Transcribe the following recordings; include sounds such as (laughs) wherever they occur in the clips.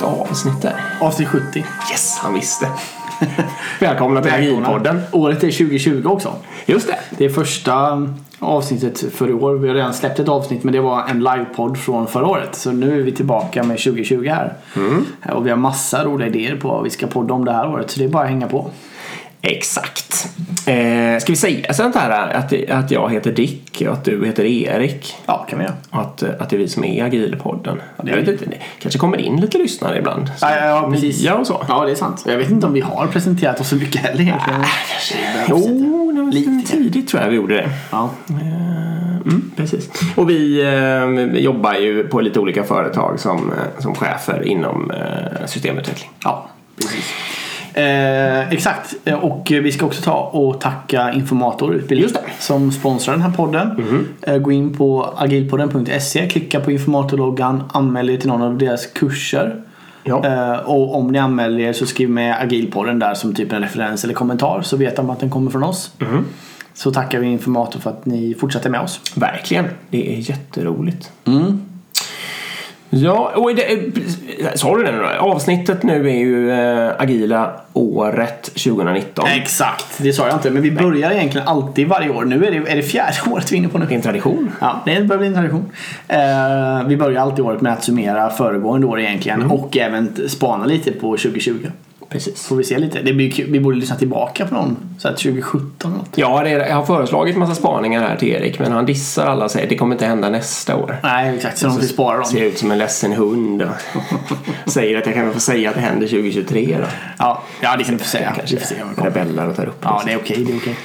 vilket avsnitt det är. Avsnitt 70. Yes, han visste. (laughs) Välkomna till Agilpodden. Året är 2020 också. Just det. Det är första avsnittet för i år. Vi har redan släppt ett avsnitt men det var en livepodd från förra året. Så nu är vi tillbaka med 2020 här. Och vi har massa roliga idéer på vad vi ska podda om det här året. Så det är bara att hänga på. Exakt. Eh, ska vi säga sånt här att, att jag heter Dick och att du heter Erik? Ja, kan vi göra. Och att, att det är vi som är Agilpodden. det jag vet inte, det kanske kommer in lite lyssnare ibland. Ja, ja, ja, precis. Nya och så. Ja, det är sant. Jag vet inte om vi har presenterat oss så mycket heller egentligen. Jo, det var Lite. tidigt tror jag vi gjorde det. Ja. Mm, precis. Och vi eh, jobbar ju på lite olika företag som, eh, som chefer inom eh, systemutveckling. Ja, precis. Eh, exakt. Eh, Och vi ska också ta och tacka Informator Utbildning som sponsrar den här podden. Eh, gå in på agilpodden.se, klicka på Informator-loggan, anmäl er till någon av deras kurser. Ja. Eh, och om ni anmäler er så skriv med Agilpodden där som typ en referens eller kommentar så vet de att den kommer från oss. Så tackar vi Informator för att ni fortsätter med oss. Verkligen. Det är jätteroligt. Mm. Ja, och det, är- sa du det nu? Avsnittet nu är ju eh, Agila året 2019. Exakt, det sa jag inte. Men vi börjar egentligen alltid varje år. Nu är det, är det fjärde (laughs) året vi är inne på nu. Det är en tradition. Ja, det börjar bli en tradition. Eh, vi börjar alltid året med att summera föregående år egentligen och även spana lite på 2020. Precis. Får vi se lite. Det blir kul. Vi borde lyssna tillbaka på någon. Så att 2017 eller något. Ja, det är, jag har föreslagit massa spaningar här till Erik men han dissar alla och säger att det kommer inte hända nästa år. Nej, exakt. Så de får spara dem. Ser ut som en ledsen hund och (laughs) säger att jag kan få säga att det händer 2023 då. Ja, ja det kan du få säga. Kanske Vi får se det rebellar och tar upp Ja, det är okej. det är okej.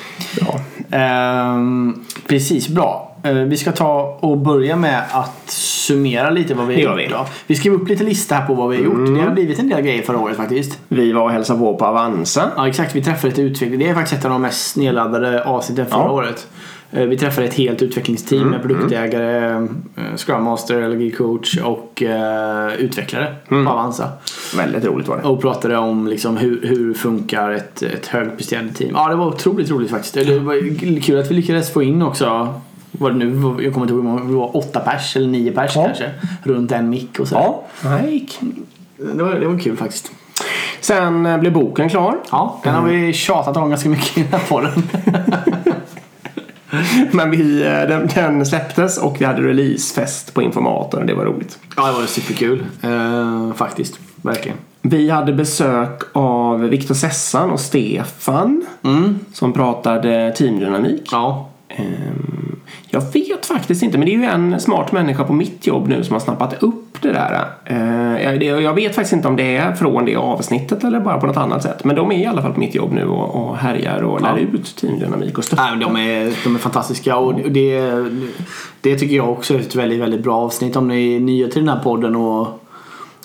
Bra. Ehm, precis, bra. Eh, vi ska ta och börja med att summera lite vad vi har gjort. vi. Mm. Då. Vi skrev upp lite lista här på vad vi har gjort. Det har blivit en del grejer förra året faktiskt. Vi var och hälsade på på Avanza. Ja exakt, vi träffade ett utveckling. Det är faktiskt ett av de mest nedladdade avsnitten förra Ja. året. Eh, Vi träffade ett helt utvecklingsteam med produktägare, eh, Scrum Master, LG coach och eh, utvecklare på Avanza. Väldigt roligt var det. Och pratade om liksom hur, hur funkar ett, ett högpresterande team. Ja det var otroligt roligt faktiskt. Det var kul att vi lyckades få in också vad det nu jag kommer inte ihåg många, vi var åtta pers eller nio pers Ja. kanske. Runt en mick och så. Ja, det gick. Det, var, det var kul faktiskt. Sen eh, blev boken klar. Ja, den har vi tjatat om ganska mycket i den här podden. (laughs) Men vi, eh, den, den släpptes och vi hade releasefest på Informator och det var roligt. Ja, det var superkul. Eh, faktiskt. Verkligen. Vi hade besök av Viktor Sessan och Stefan som pratade teamdynamik. Ja. Ehm, Jag vet faktiskt inte, men det är ju en smart människa på mitt jobb nu som har snappat upp det där. Eh, Jag vet faktiskt inte om det är från det avsnittet eller bara på något annat sätt. Men de är i alla fall på mitt jobb nu och, härjar och lär Ja. ut teamdynamik och stöttar. De, är, de är fantastiska och det, det tycker jag också är ett väldigt, väldigt bra avsnitt. Om ni är nya till den här podden och,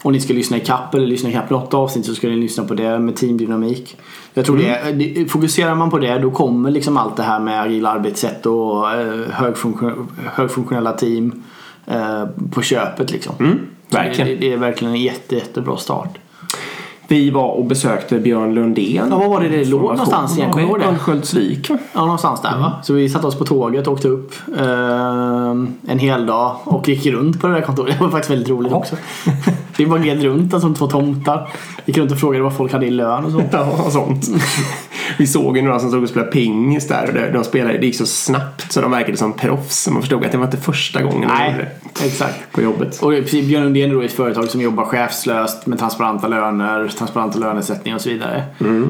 och ni ska lyssna i kapp eller lyssna i kapp något avsnitt så ska ni lyssna på det med teamdynamik. Jag tror det, det, fokuserar man på det då kommer liksom allt det här med agila arbetssätt och eh, högfunktion, högfunktionella team eh, på köpet liksom. Så verkligen. Det, det är verkligen en jätte, jättebra start. Vi var och besökte Björn Lundén. Ja, var var det det låg någonstans igen? Kommer ihåg det? Örnsköldsvik? Ja, någonstans där va? Så vi satte oss på tåget och åkte upp eh, en hel dag och gick runt på det där kontoret. (laughs) Det var faktiskt väldigt roligt också. (laughs) Vi bara gled runt som två tomtar. Gick runt och frågade vad folk hade i lön och så. (laughs) Ja, och sånt. Vi såg ju några som stod och spelade pingis där och de- de spelade, det gick så snabbt så de verkade som proffs. Man förstod att det var inte första gången Nej, det exakt. på jobbet. Och Björn Lundén är då ett företag som jobbar chefslöst med transparenta löner, transparenta lönesättning och så vidare.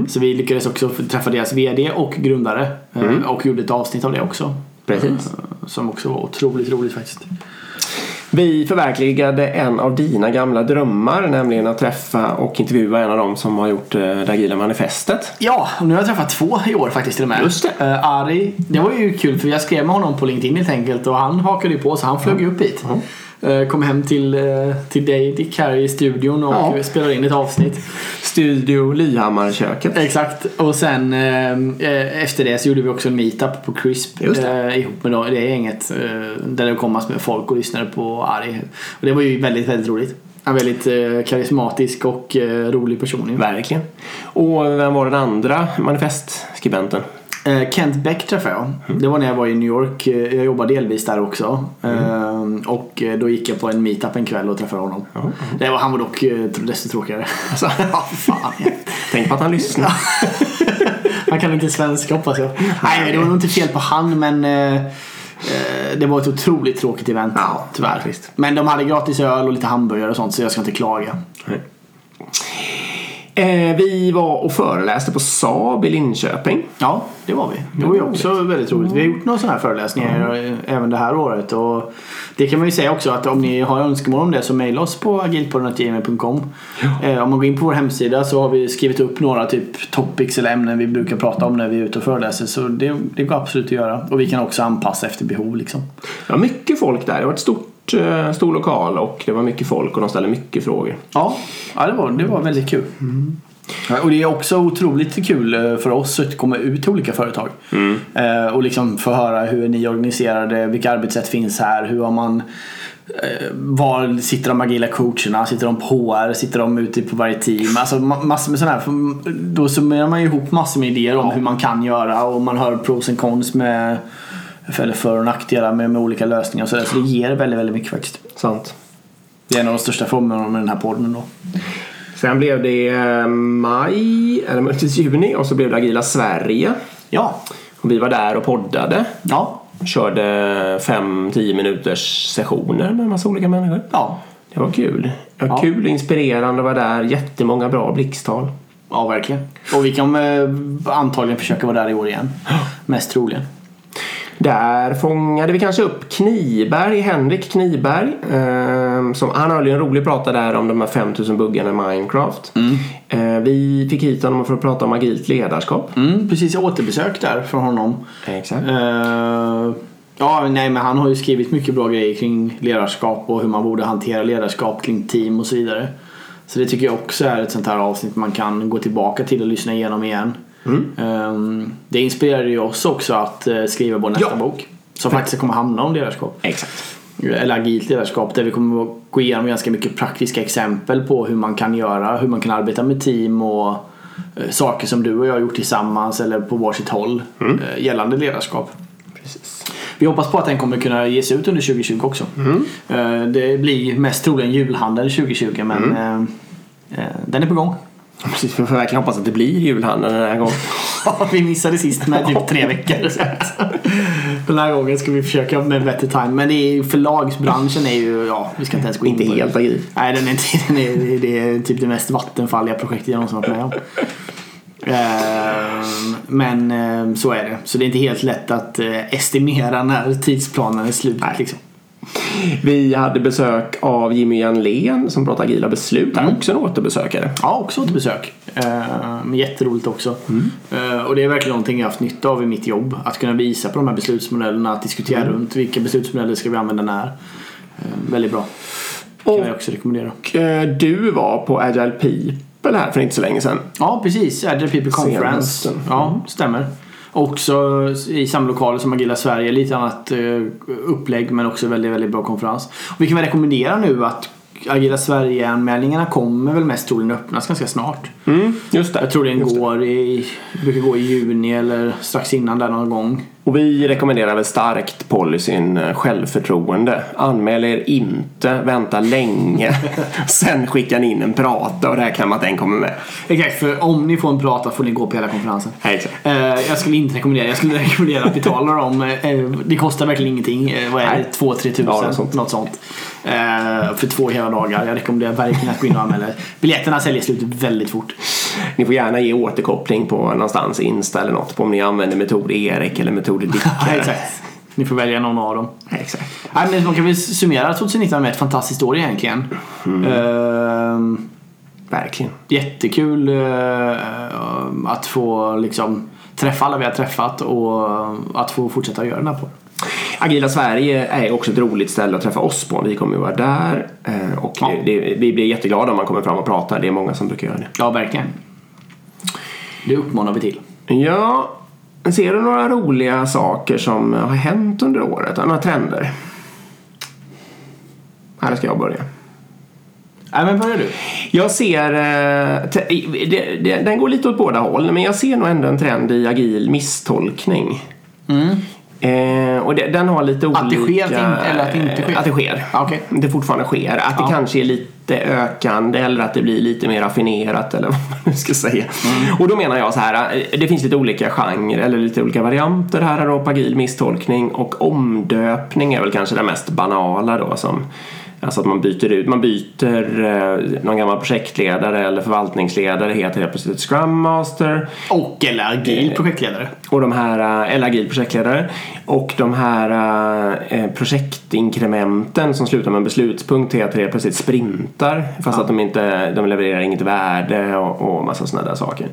Så vi lyckades också träffa deras VD och grundare eh, och gjorde ett avsnitt av det också. Precis. Eh, Som också var otroligt roligt faktiskt. Vi förverkligade en av dina gamla drömmar, nämligen att träffa och intervjua en av dem som har gjort eh, det agila manifestet. Ja, och nu har jag träffat två i år faktiskt till och med. Just det. Eh, Ari, det var ju kul för jag skrev med honom på LinkedIn helt enkelt och han hakade ju på så han flög ju upp hit. Eh, Kom hem till, eh, till dig Dick här i studion och Ja. spelade in ett avsnitt. Studio Lyhammarköket. Exakt. Och sen eh, eh, efter det så gjorde vi också en meetup på Crisp eh, ihop med det gänget. Eh, där det kom massor med folk och lyssnade på Ari. Och det var ju väldigt, väldigt roligt. En väldigt eh, karismatisk och eh, rolig person. Verkligen. Och vem var den andra manifestskribenten? Eh, Kent Beck träffade jag. Det var när jag var i New York. Eh, Jag jobbade delvis där också. Eh, Ehm, och eh, då gick jag på en meetup en kväll och träffade honom. Det var, han var dock eh, desto tråkigare. (laughs) Ja, fan. tänk på att han lyssnar. (laughs) Han kan inte svenska hoppas jag. Nej, det var nog inte fel på han men eh, eh, det var ett otroligt tråkigt event. Ja, tyvärr. Men de hade gratis öl och lite hamburgare och sånt så jag ska inte klaga. Eh, vi var och föreläste på Saab i Linköping. Ja, det var vi. Det var ju också väldigt roligt. Vi har gjort några sådana här föreläsningar eh, även det här året. Och det kan man ju säga också att om ni har önskemål om det så mejla oss på agilpodden.gmail.com eh, Om man går in på vår hemsida så har vi skrivit upp några typ topics eller ämnen vi brukar prata om när vi är ute och föreläser. Så det, det går absolut att göra. Och vi kan också anpassa efter behov liksom. Var mycket folk där. Det var ett stort, eh, stor lokal och det var mycket folk och de ställde mycket frågor. Ja, ja det, var, det var väldigt kul. Ja, Och det är också otroligt kul eh, för oss att komma ut till olika företag. Eh, och liksom få höra hur ni organiserade, vilka arbetssätt finns här, hur har man var sitter de agila coacherna? Sitter de på HR? Sitter de ute på varje team? Alltså ma- massor med sådana här. Då summerar man ihop massor med idéer om hur man kan göra och man hör pros and cons med eller för och nackdelar med, med olika lösningar och så, där. så det ger väldigt, väldigt mycket faktiskt. Sant. Det är en av de största förmånerna med den här podden då. Sen blev det eh, maj, eller möjligtvis juni och så blev det Agila Sverige. Ja, Och vi var där och poddade. ja, Körde 5-10 minuters sessioner med en massa olika människor. ja. Det var kul. Det var Ja. kul och inspirerande att vara där. Jättemånga bra blixttal. Ja, verkligen. Och vi kommer eh, antagligen försöka vara där i år igen. Mest troligen. Där fångade vi kanske upp Kniberg, Henrik Kniberg. Eh, som, han höll ju en rolig prata där om de här 5000 buggarna i Minecraft. Eh, vi fick hit honom för att prata om agilt ledarskap. Mm, precis, återbesök där från honom. Exakt. Eh, ja, nej, men han har ju skrivit mycket bra grejer kring ledarskap och hur man borde hantera ledarskap kring team och så vidare. Så det tycker jag också är ett sånt här avsnitt man kan gå tillbaka till och lyssna igenom igen. Eh, det inspirerade ju oss också att eh, skriva vår nästa Ja. bok. Som faktiskt kommer handla om ledarskap. Exakt. eller agilt ledarskap där vi kommer att gå igenom ganska mycket praktiska exempel på hur man kan göra, hur man kan arbeta med team och eh, saker som du och jag har gjort tillsammans eller på varsitt håll eh, gällande ledarskap. Precis. Vi hoppas på att den kommer kunna ges ut under 2020 också. Eh, Det blir mest troligen julhandel 2020 men eh, den är på gång. Precis, vi får verkligen hoppas att det blir julhandeln den här gången. vi missade sist med typ tre veckor. Så (laughs) Den här gången ska vi försöka med bättre time. Men det är, förlagsbranschen är ju, ja, vi ska inte ens gå in Inte på det. helt agil. Nej, den är inte, den är, det är typ det mest vattenfalliga projektet jag någonsin varit med om. Ehm, Men ehm, så är det. Så det är inte helt lätt att eh, estimera när tidsplanen är slut. Liksom. Vi hade besök av Jimmy Janlén som pratar agila beslut. Han är också en återbesökare. Ja, också ett besök. Ehm, Jätteroligt också. Ehm, Och det är verkligen någonting jag haft nytta av i mitt jobb. Att kunna visa på de här beslutsmodellerna, att diskutera runt vilka beslutsmodeller ska vi använda när. Ehm, Väldigt bra. kan jag också rekommendera. Och eh, du var på Agile People här för inte så länge sedan. Ja, precis. Agile People Conference. Ja, stämmer. Också i samma lokaler som Agila Sverige. Lite annat eh, upplägg men också väldigt, väldigt bra konferens. Och vi kan väl rekommendera nu att Agila Sverige-anmälningarna kommer väl mest troligen öppnas ganska snart. Mm, just det. Jag tror den går i, brukar gå i juni eller strax innan där någon gång. Och vi rekommenderar väl starkt policyn eh, självförtroende. Anmäl er inte, vänta länge. (laughs) Sen skickar ni in en prata och räknar med att den kommer med. Exakt, för om ni får en prata får ni gå på hela konferensen. Exakt. Eh, jag skulle inte rekommendera, jag skulle (laughs) rekommendera att betala dem. Eh, det kostar verkligen ingenting. Vad är det? 2-3 tusen? Ja, något sånt. Något sånt. För två hela dagar. Jag rekommenderar verkligen att gå in och anmäla er. Biljetterna säljer slut väldigt fort. Ni får gärna ge återkoppling på någonstans Insta eller något på om ni använder metod Erik eller metod (laughs) Dick. Ja, exakt. Ni får välja någon av dem. Exakt. Nej, men man kan väl summera 2019 med ett fantastiskt år egentligen. Eh, Verkligen. jättekul eh, att få liksom träffa alla vi har träffat och att få fortsätta göra den här podden. Agila Sverige är också ett roligt ställe att träffa oss på. Vi kommer ju vara där eh, och Ja. det, det, vi blir jätteglada om man kommer fram och pratar. Det är många som brukar göra det. Ja, verkligen. Det uppmanar vi till. Ja, ser du några roliga saker som har hänt under året? Några trender? Här ska jag börja. Nej, men börjar du. Jag ser, eh, den går lite åt båda håll, men jag ser nog ändå en trend i agil misstolkning. Eh, och det, den har lite olika... Att det sker, eller att det inte sker? Att det sker. Ja, okej. Det fortfarande sker. Att det kanske är lite ökande eller att det blir lite mer raffinerat eller (laughs) vad man nu ska säga. Mm. Och då menar jag så här, eh, det finns lite olika genrer eller lite olika varianter här av agil misstolkning och omdöpning är väl kanske det mest banala då som Alltså att man byter ut, man byter eh, någon gammal projektledare eller förvaltningsledare heter helt plötsligt Scrum Master. Och eller agil projektledare. Och de här, eh, eller agil projektledare. Och de här eh, projektinkrementen som slutar med en beslutspunkt heter helt plötsligt sprintar. Fast att de inte, de levererar inget värde och, och massa sådana där saker.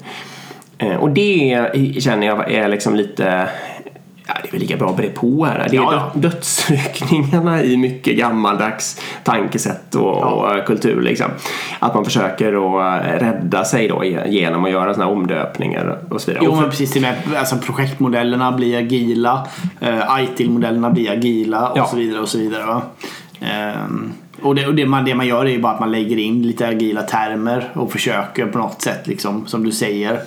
Eh, och det känner jag är liksom lite Ja, det är väl lika bra att bre på här. Det är Ja, ja. dö- dödsryckningarna i mycket gammaldags tankesätt och, och kultur. Liksom. Att man försöker att rädda sig då genom att göra sådana här omdöpningar och så vidare. Jo men precis, till med, alltså projektmodellerna blir agila, uh, ITIL-modellerna blir agila och Ja. så vidare och så vidare. Va? Ehm, och det, och det, man, det man gör är ju bara att man lägger in lite agila termer och försöker på något sätt, liksom, som du säger,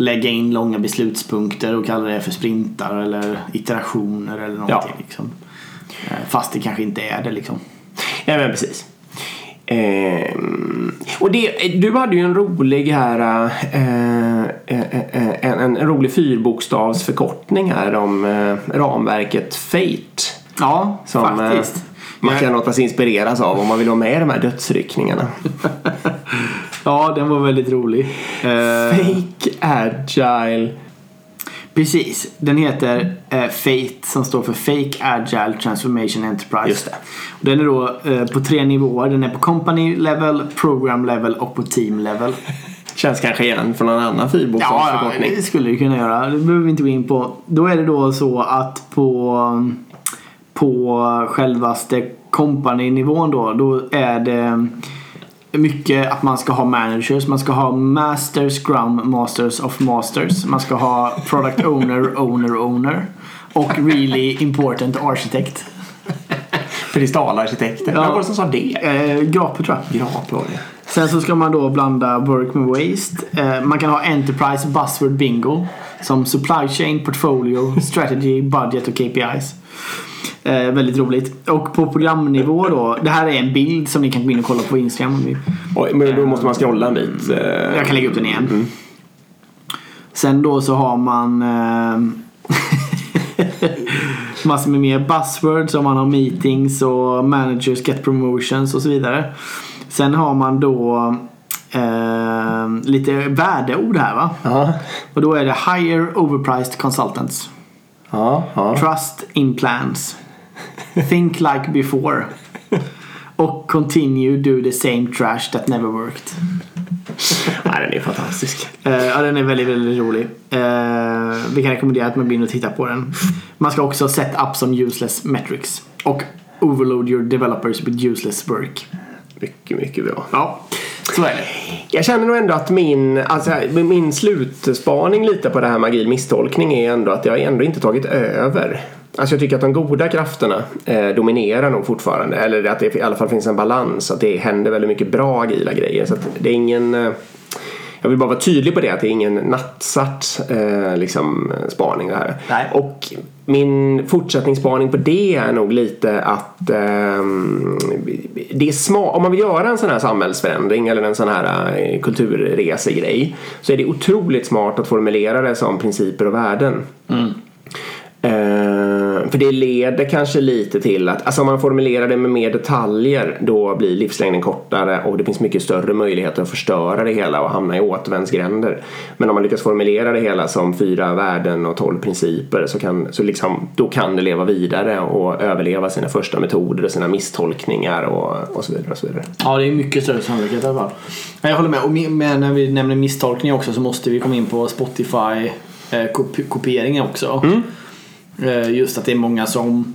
lägga in långa beslutspunkter och kalla det för sprintar eller iterationer eller någonting. Liksom. Eh, Fast det kanske inte är det liksom. Ja men precis. Ehm, och det, du hade ju en rolig här, eh, eh, eh, en, en rolig fyrbokstavsförkortning här om eh, ramverket Fate. Ja, Som eh, faktiskt. man kan låta sig inspireras av om man vill vara med i de här dödsryckningarna. (laughs) Ja, den var väldigt rolig. Eh, Fake Agile. Precis, den heter eh, FATE som står för Fake Agile Transformation Enterprise. Just det. Och Den är då eh, på tre nivåer. Den är på company level, program level och på team level. Känns kanske igen från någon annan Ja, fyrbokstavsförkortning. det skulle det kunna göra. Det behöver vi inte gå in på. Då är det då så att på, på självaste company-nivån då, då är det mycket att man ska ha managers, man ska ha master, scrum, masters of masters. Man ska ha product owner, (laughs) owner, owner. Och really important architect. Kristalarkitekter. Ja. Vem var det som sa det? Eh, Grape tror jag. Grap var det. Sen så ska man då blanda work med waste. Eh, man kan ha enterprise buzzword bingo. Som supply chain, portfolio, strategy, budget och KPIs. Eh, väldigt roligt. Och på programnivå då. Det här är en bild som ni kan gå in och kolla på Instagram. Oj, men då måste man scrolla en bit. eh. Jag kan lägga upp den igen. Sen då så har man eh, (laughs) massor med mer buzzwords om man har meetings och managers get promotions och så vidare. Sen har man då eh, lite värdeord här va. Ja, Och då är det higher overpriced consultants. ja. Trust in plans. Think like before. Och continue do the same trash that never worked. Nej, den är fantastisk. Eh, ja, den är väldigt, väldigt rolig. Uh, vi kan rekommendera att man går in och tittar på den. Man ska också set up som useless metrics. Och overload your developers with useless work. Mycket, mycket bra. Ja, så är det. Jag känner nog ändå att min, alltså, min slutspaning lite på det här med agil misstolkning är ändå att jag ändå inte tagit över. Alltså jag tycker att de goda krafterna eh, dominerar nog fortfarande. Eller att det i alla fall finns en balans. Att det händer väldigt mycket bra agila grejer. Så det är ingen... Eh, jag vill bara vara tydlig på det att det är ingen nattsatt eh, liksom, spaning det här. Nej. Och min fortsättningsspaning på det är nog lite att ehm, det är smart, om man vill göra en sån här samhällsförändring eller en sån här eh, kulturresegrej så är det otroligt smart att formulera det som principer och värden. Eh, för det leder kanske lite till att, alltså om man formulerar det med mer detaljer då blir livslängden kortare och det finns mycket större möjligheter att förstöra det hela och hamna i återvändsgränder. Men om man lyckas formulera det hela som fyra värden och tolv principer så, kan, så liksom, då kan det leva vidare och överleva sina första metoder och sina misstolkningar och, och så vidare. Och så vidare. Ja, det är mycket större sannolikhet i alla fall. Men Jag håller med. Med, när vi nämner misstolkning också så måste vi komma in på Spotify eh, också. Eh, just att det är många som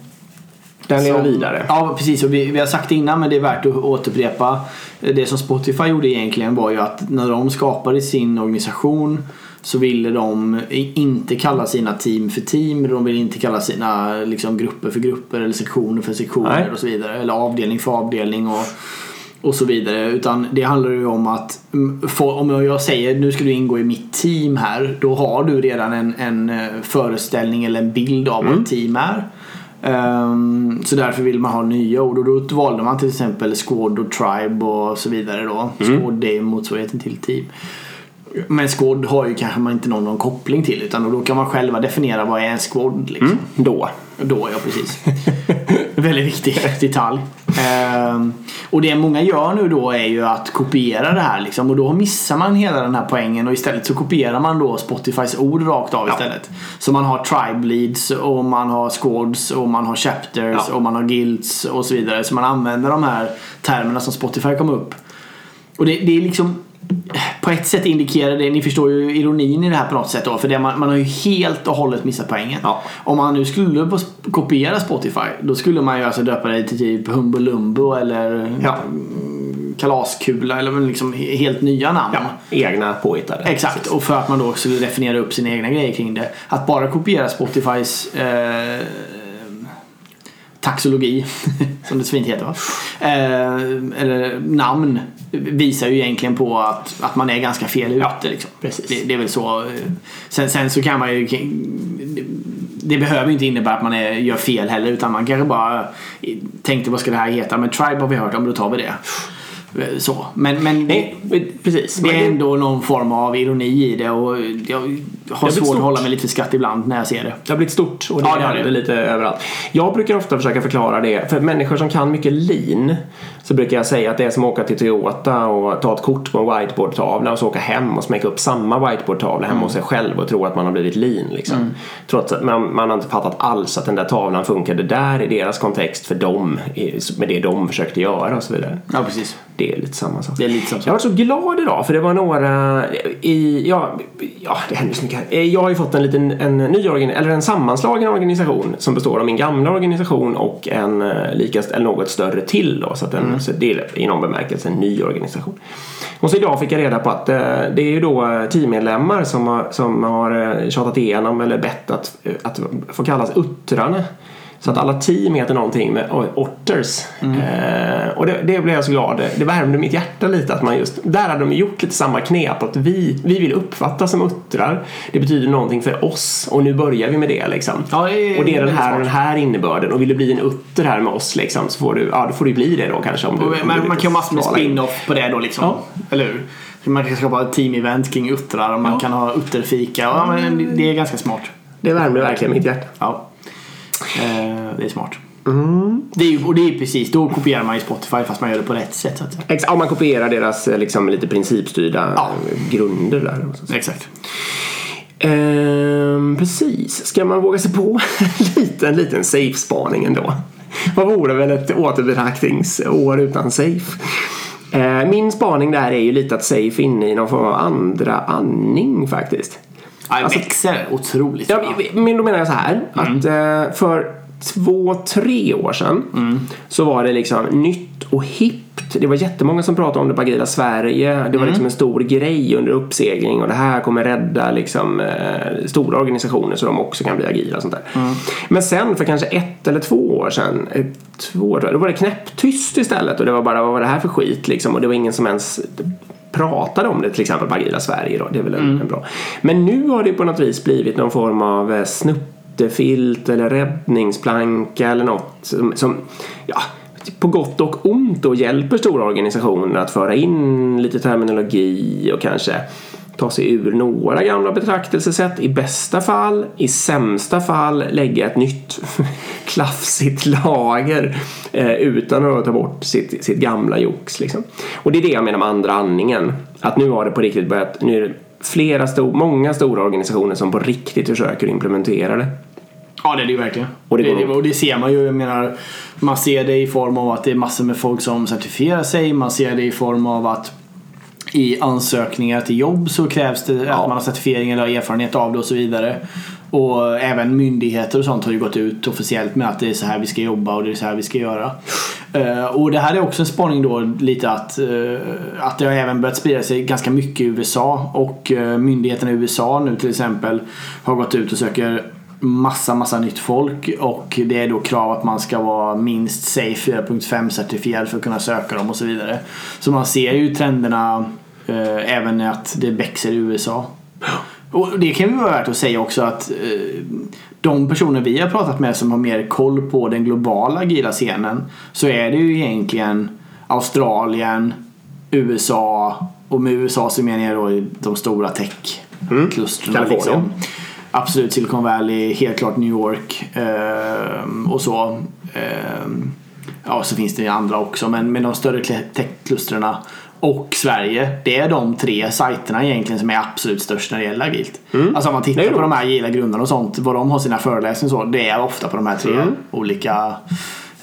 Den lever vidare. Ja, precis. Och vi, vi har sagt det innan men det är värt att återupprepa. Det som Spotify gjorde egentligen var ju att när de skapade sin organisation så ville de inte kalla sina team för team. De ville inte kalla sina liksom, grupper för grupper eller sektioner för sektioner Nej. och så vidare. Eller avdelning för avdelning. Och, och så vidare. Utan det handlar ju om att mm, om jag säger nu ska du ingå i mitt team här. Då har du redan en, en eh, föreställning eller en bild av vad ett team är. Ehm, så därför vill man ha nya ord och då valde man till exempel Squad och Tribe och så vidare då. Squad det är motsvarigheten till team. Men Squad har ju kanske man inte någon, någon koppling till utan då kan man själva definiera vad är en Squad liksom. Då. Då ja, precis. (laughs) Väldigt viktig detalj. Ehm, och det många gör nu då är ju att kopiera det här liksom. Och då missar man hela den här poängen och istället så kopierar man då Spotifys ord rakt av istället. Så man har tribe leads och man har squads och man har chapters Ja. och man har guilds och så vidare. Så man använder de här termerna som Spotify kom upp. Och det, det är liksom på ett sätt indikerar det, ni förstår ju ironin i det här på något sätt då. För det, man, man har ju helt och hållet missat poängen. Ja. Om man nu skulle kopiera Spotify då skulle man ju alltså döpa det till typ Humbo Lumbo eller Ja. Kalaskula eller liksom he- helt nya namn. Ja, egna påhittade. Exakt, och för att man då skulle definiera upp sina egna grejer kring det. Att bara kopiera Spotifys eh, taxologi, (laughs) som det så fint heter va? Eh, eller namn visar ju egentligen på att, att man är ganska fel ute. Ja, liksom. precis. Det, det är väl så. eh, Sen, sen så kan man ju det behöver inte innebära att man är, gör fel heller utan man kanske bara tänkte vad ska det här heta men Tribe har vi hört om då tar vi det. Eh, Så. Men, men Nej, precis. det är ändå någon form av ironi i det och jag har svårt stort. att hålla mig lite för skratt ibland när jag ser det. Det har blivit stort och det, Ja, det händer det. lite överallt. Jag brukar ofta försöka förklara det. För människor som kan mycket lean så brukar jag säga att det är som att åka till Toyota och ta ett kort på en whiteboardtavla och så åka hem och smäcka upp samma whiteboardtavla hemma hos sig själv och tro att man har blivit lean. Liksom. Trots att man, man har inte fattat alls att den där tavlan funkade där i deras kontext för dem med det de försökte göra och så vidare. Ja, precis. Det är lite samma sak. Det är lite som Jag var så glad idag för det var några i, ja, ja det händer så mycket Jag har ju fått en liten, en ny eller en sammanslagen organisation som består av min gamla organisation och en eh, lika, eller något större till då. Så, att en, så det är i någon bemärkelse en ny organisation. Och så idag fick jag reda på att eh, det är ju då eh, teammedlemmar som har, som har eh, tjatat igenom eller bett att, eh, att få kallas uttrarna. Så att alla team heter någonting med otters. Eh, och det, det blev jag så glad. Det värmde mitt hjärta lite att man just, där hade de gjort lite samma knep. Att vi, vi vill uppfattas som uttrar. Det betyder någonting för oss och nu börjar vi med det liksom. Ja, det och det är den här och den här innebörden. Och vill du bli en utter här med oss liksom så får du, ja då får du bli det då kanske. Om du, om du Man, man lyckas kan ha massor med spin-off på det då liksom. Ja. Eller hur? Man kan skapa ett team-event kring uttrar och man Ja. kan ha utterfika. Ja, men det är ganska smart. Det värmde verkligen mitt hjärta. Ja. Eh, det är smart. Det är ju, och det är ju precis, då kopierar man ju Spotify fast man gör det på rätt sätt. Så att säga. Ex- Om man kopierar deras eh, liksom, lite principstyrda Ja. grunder där. Exakt. Ehm, precis. Ska man våga sig på (laughs) en liten, liten safe-spaning ändå? Vad vore väl ett återbetraktningsår utan safe? Eh, min spaning där är ju lite att safe är inne i någon form av andra andning faktiskt. Ja, Alltså- växer otroligt. Ja, men då menar jag så här att eh, för två, tre år sedan så var det liksom nytt och hippt. Det var jättemånga som pratade om det på Agila Sverige. Det var liksom en stor grej under uppsegling och det här kommer rädda liksom, eh, stora organisationer så de också kan bli agila och sånt där. Men sen för kanske ett eller två år sedan, eh, två år, då var det knäpptyst istället och det var bara vad var det här för skit liksom och det var ingen som ens pratade om det till exempel på Agila Sverige då. Det är väl en, en bra. Men nu har det på något vis blivit någon form av eh, snuttefilt eller räddningsplanka eller något som, som ja, på gott och ont då hjälper stora organisationer att föra in lite terminologi och kanske ta sig ur några gamla betraktelsesätt i bästa fall, i sämsta fall lägga ett nytt (laughs) klafsigt lager eh, utan att ta bort sitt, sitt gamla jox. Liksom. Och det är det jag menar med andra andningen. Att nu har det på riktigt börjat, nu är det flera stor, många stora organisationer som på riktigt försöker implementera det. Ja det är det ju verkligen. Och det det, och det ser man ju. Jag menar, man ser det i form av att det är massor med folk som certifierar sig. Man ser det i form av att i ansökningar till jobb så krävs det att man har certifiering eller erfarenhet av det och så vidare. Och även myndigheter och sånt har ju gått ut officiellt med att det är så här vi ska jobba och det är så här vi ska göra. Eh, och det här är också en spaning då lite att, eh, att det har även börjat sprida sig ganska mycket i USA och uh, myndigheterna i USA nu till exempel har gått ut och söker massa, massa nytt folk och det är då krav att man ska vara minst Safe 4.5 certifierad för att kunna söka dem och så vidare. Så man ser ju trenderna även att det växer i USA. Och det kan ju vara värt att säga också att eh, de personer vi har pratat med som har mer koll på den globala agila scenen så är det ju egentligen Australien, USA och med USA så menar jag då de stora tech-klustren. Mm. Liksom. Absolut Silicon Valley, helt klart New York eh, och så. Eh, ja, så finns det ju andra också men med de större tech-klustren och Sverige. Det är de tre sajterna egentligen som är absolut störst när det gäller agilt. Mm. Alltså om man tittar på de här agila grundarna och sånt, vad de har sina föreläsningar så, det är ofta på de här tre mm. olika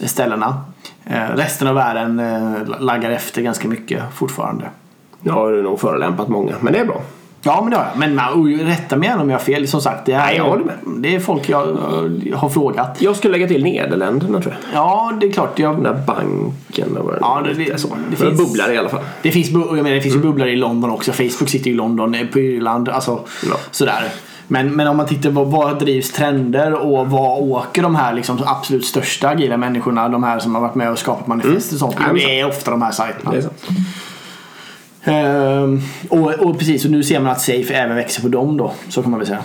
ställena. Eh, resten av världen eh, laggar efter ganska mycket fortfarande. Ja, det är nog förolämpat många, men det är bra. Ja men det har jag. Men man, rätta mig gärna om jag har fel. Som sagt, det, är, Nej, jag håller med. det är folk jag, jag har frågat. Jag skulle lägga till Nederländerna tror jag. Ja, det är klart. Jag... Den där banken och ja, det, det, så. det finns bubblar i alla fall. Det finns, jag menar, det finns mm. bubblare i London också. Facebook sitter i London, på Irland. Alltså, ja. sådär. Men, men om man tittar på vad drivs trender och vad åker de här liksom, absolut största agila människorna, de här som har varit med och skapat manifest och sånt. Mm. Det är ofta de här sajterna. Ehm, och, och, precis, och nu ser man att Safe även växer på dem då. Så kan man väl säga.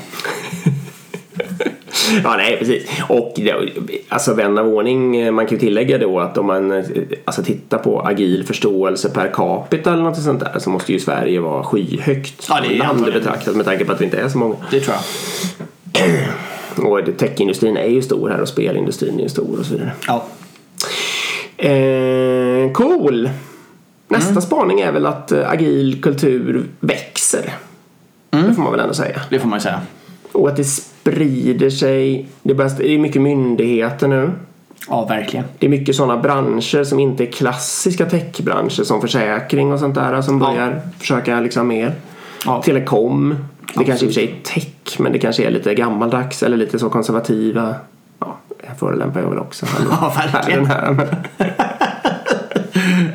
(laughs) ja, nej precis. Och alltså vän av ordning, man kan ju tillägga då att om man alltså, tittar på agil förståelse per capita eller något sånt där så måste ju Sverige vara skyhögt ja, det är land betraktat med tanke på att vi inte är så många. Det tror jag. (clears throat) och techindustrin är ju stor här och spelindustrin är ju stor och så vidare. Ja. Eh, cool! Nästa mm. spaning är väl att eh, agil kultur växer. Mm. Det får man väl ändå säga. Det får man säga. Och att det sprider sig. Det är mycket myndigheter nu. Ja, verkligen. Det är mycket sådana branscher som inte är klassiska techbranscher som försäkring och sånt där som börjar ja. försöka liksom mer. Ja. Telekom. Det Absolut. kanske i och för sig är tech men det kanske är lite gammaldags eller lite så konservativa. Ja, förolämpar jag väl också. Ja, verkligen. Här, (laughs)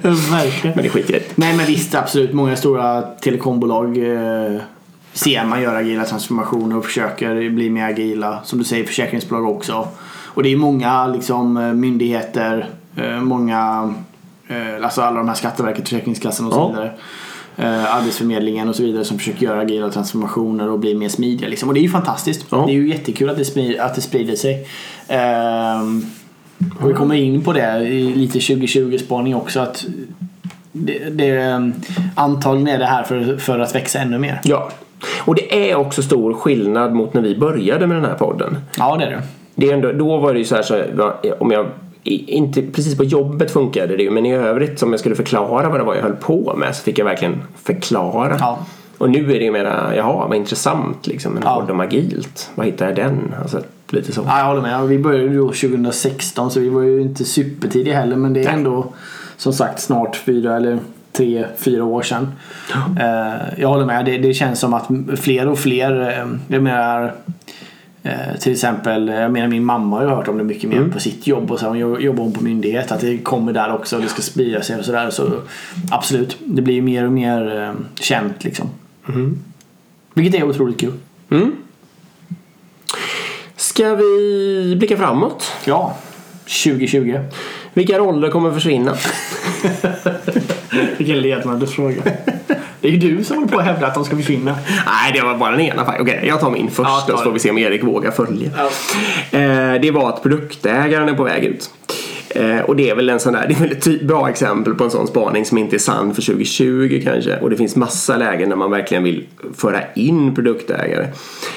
(laughs) Verkligen. Men det skiter i Nej men visst absolut. Många stora telekombolag eh, ser man göra agila transformationer och försöker bli mer agila. Som du säger försäkringsbolag också. Och det är många liksom, eh, myndigheter, eh, många, eh, alltså alla de här Skatteverket, Försäkringskassan och så vidare. Eh, Arbetsförmedlingen och så vidare som försöker göra agila transformationer och bli mer smidiga. Liksom. Och det är ju fantastiskt. Ja. Det är ju jättekul att det, att det sprider sig. Eh, och vi kommer in på det i lite 2020-spaning också. att det, det, antagligen är det här för, för att växa ännu mer. Ja, och det är också stor skillnad mot när vi började med den här podden. Ja, det är det. det är ändå, då var det ju så här så om jag inte precis på jobbet funkade det ju men i övrigt som jag skulle förklara vad det var jag höll på med så fick jag verkligen förklara. Ja. Och nu är det ju mera, jaha vad intressant liksom, en ja. podd om agilt. Var hittar jag den? Alltså, lite så. Ja, jag håller med. Vi började ju 2016 så vi var ju inte supertidiga heller men det är ändå som sagt snart fyra eller tre, fyra år sedan. Eh, jag håller med. Det, det, känns som att fler och fler, eh, jag menar eh, till exempel, jag menar min mamma har ju hört om det mycket mer mm. på sitt jobb och så hon jobbar hon på myndighet att det kommer där också och det ska sprida sig och sådär. Så absolut, det blir ju mer och mer känt liksom. Mm. Vilket är otroligt kul. Mm. Ska vi blicka framåt? Ja, 2020. Vilka roller kommer försvinna? Vilken ledande fråga. Det är ju du som håller på att hävda att de ska försvinna. Nej, det var bara den ena. Okej, okay, jag tar min först ja, så får vi se om Erik vågar följa. Ja. Eh, det var att produktägaren är på väg ut. Eh, och det är väl en sån där, (laughs) det är väl ett typ bra exempel på en sån spaning som inte är sann för 2020 kanske. Och det finns massa lägen där man verkligen vill föra in produktägare.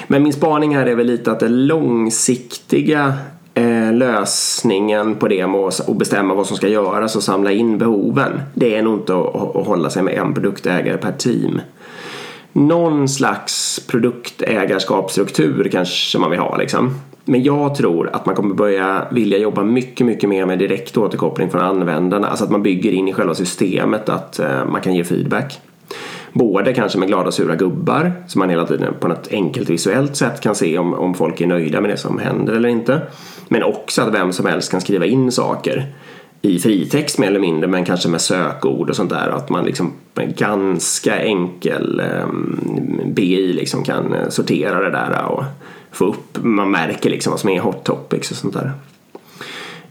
Men min spaning här är väl lite att det långsiktiga eh, lösningen på det med att bestämma vad som ska göras och samla in behoven. Det är nog inte att hålla sig med en produktägare per team. Någon slags produktägarskapsstruktur kanske man vill ha liksom. Men jag tror att man kommer börja vilja jobba mycket, mycket mer med direkt återkoppling från användarna. Alltså att man bygger in i själva systemet att eh, man kan ge feedback. Både kanske med glada sura gubbar så man hela tiden på något enkelt visuellt sätt kan se om, om folk är nöjda med det som händer eller inte. Men också att vem som helst kan skriva in saker i fritext mer eller mindre men kanske med sökord och sånt där. Att man liksom med ganska enkel ehm, um, BI liksom kan eh, sortera det där och få upp, man märker liksom vad som är hot topics och sånt där.